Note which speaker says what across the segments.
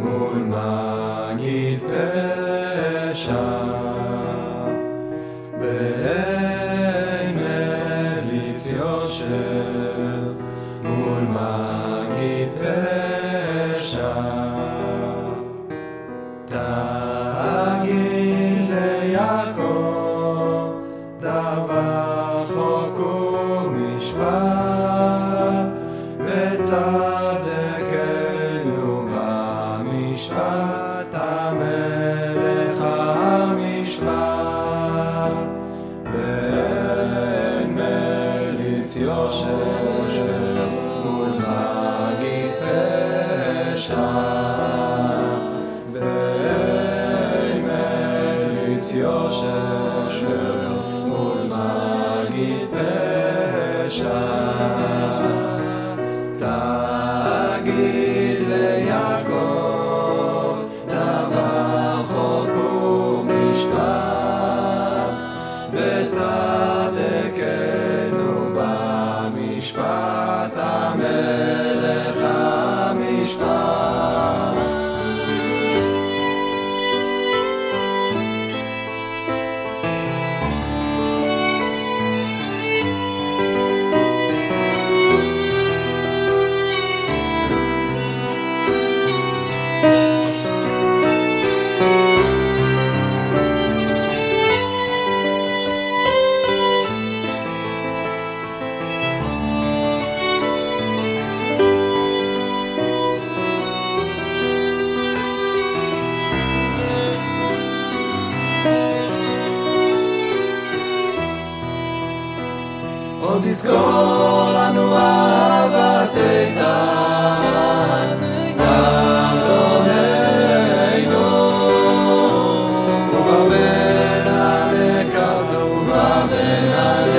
Speaker 1: מול מגיד פשע בעין מליץ יושר מול מגיד פשע Amen. manchmal. די סקול אנד וואו וואטייט די נו וואבער נער קדווה נער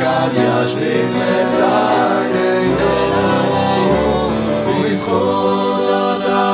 Speaker 1: געדיש ביטוועל איי די סול דא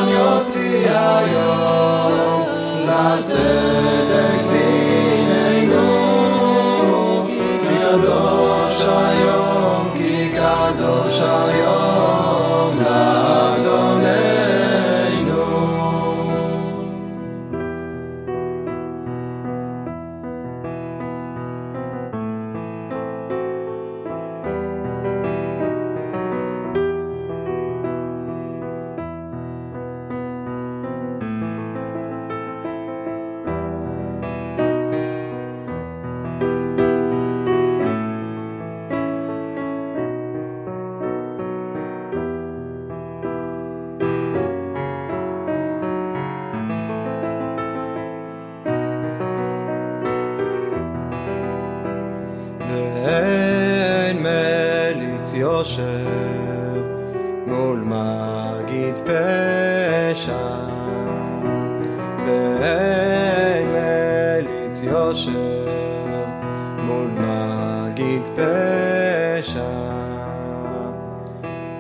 Speaker 1: יושר מול מגיד פשע ואין מליץ יושר מול מגיד פשע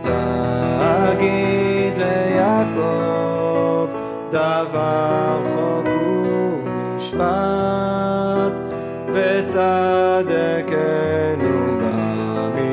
Speaker 1: תגיד ליעקב דבר חוק ומשפט וצדקנו